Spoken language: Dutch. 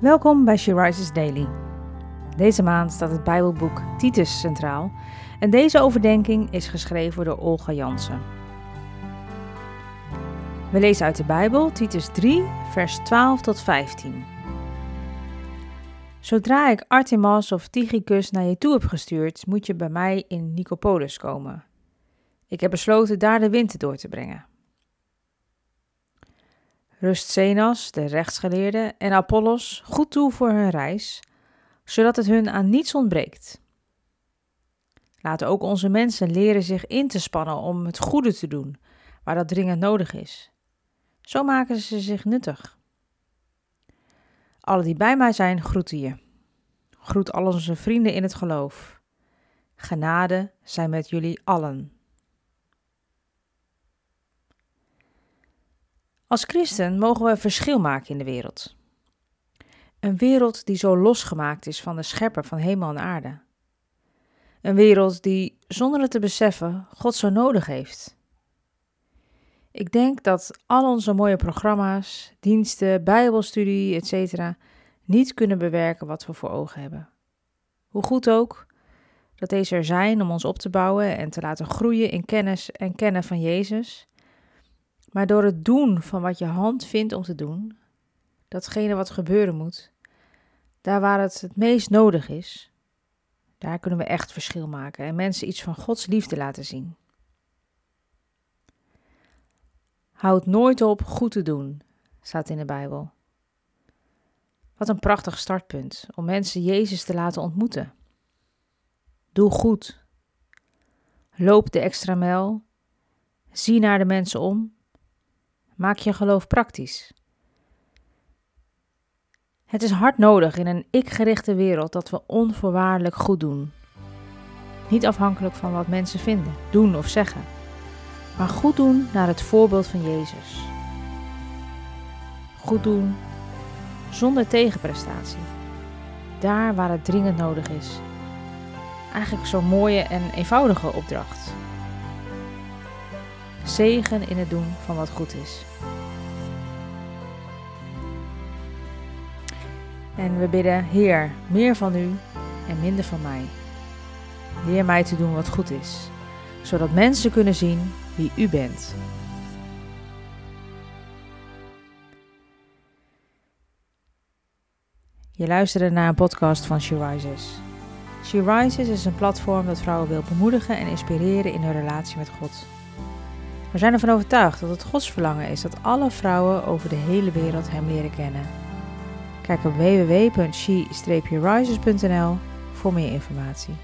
Welkom bij She Daily. Deze maand staat het Bijbelboek Titus centraal en deze overdenking is geschreven door Olga Jansen. We lezen uit de Bijbel Titus 3, vers 12 tot 15. Zodra ik Artemas of Tychicus naar je toe heb gestuurd, moet je bij mij in Nicopolis komen. Ik heb besloten daar de winter door te brengen. Rust Zenas, de rechtsgeleerde, en Apollos goed toe voor hun reis, zodat het hun aan niets ontbreekt. Laten ook onze mensen leren zich in te spannen om het goede te doen, waar dat dringend nodig is. Zo maken ze zich nuttig. Alle die bij mij zijn, groeten je. Groet al onze vrienden in het geloof. Genade zijn met jullie allen. Als christen mogen we verschil maken in de wereld. Een wereld die zo losgemaakt is van de schepper van hemel en aarde. Een wereld die, zonder het te beseffen, God zo nodig heeft. Ik denk dat al onze mooie programma's, diensten, bijbelstudie, etc. niet kunnen bewerken wat we voor ogen hebben. Hoe goed ook dat deze er zijn om ons op te bouwen en te laten groeien in kennis en kennen van Jezus maar door het doen van wat je hand vindt om te doen, datgene wat gebeuren moet, daar waar het het meest nodig is, daar kunnen we echt verschil maken en mensen iets van Gods liefde laten zien. Houd nooit op goed te doen, staat in de Bijbel. Wat een prachtig startpunt om mensen Jezus te laten ontmoeten. Doe goed. Loop de extra mijl. Zie naar de mensen om Maak je geloof praktisch. Het is hard nodig in een ik-gerichte wereld dat we onvoorwaardelijk goed doen. Niet afhankelijk van wat mensen vinden, doen of zeggen, maar goed doen naar het voorbeeld van Jezus. Goed doen zonder tegenprestatie. Daar waar het dringend nodig is. Eigenlijk zo'n mooie en eenvoudige opdracht zegen in het doen van wat goed is. En we bidden, Heer, meer van u en minder van mij. Leer mij te doen wat goed is, zodat mensen kunnen zien wie u bent. Je luisterde naar een podcast van She Rises. She Rises is een platform dat vrouwen wil bemoedigen en inspireren in hun relatie met God. We zijn ervan overtuigd dat het Gods verlangen is dat alle vrouwen over de hele wereld Hem leren kennen. Kijk op www.she-rises.nl voor meer informatie.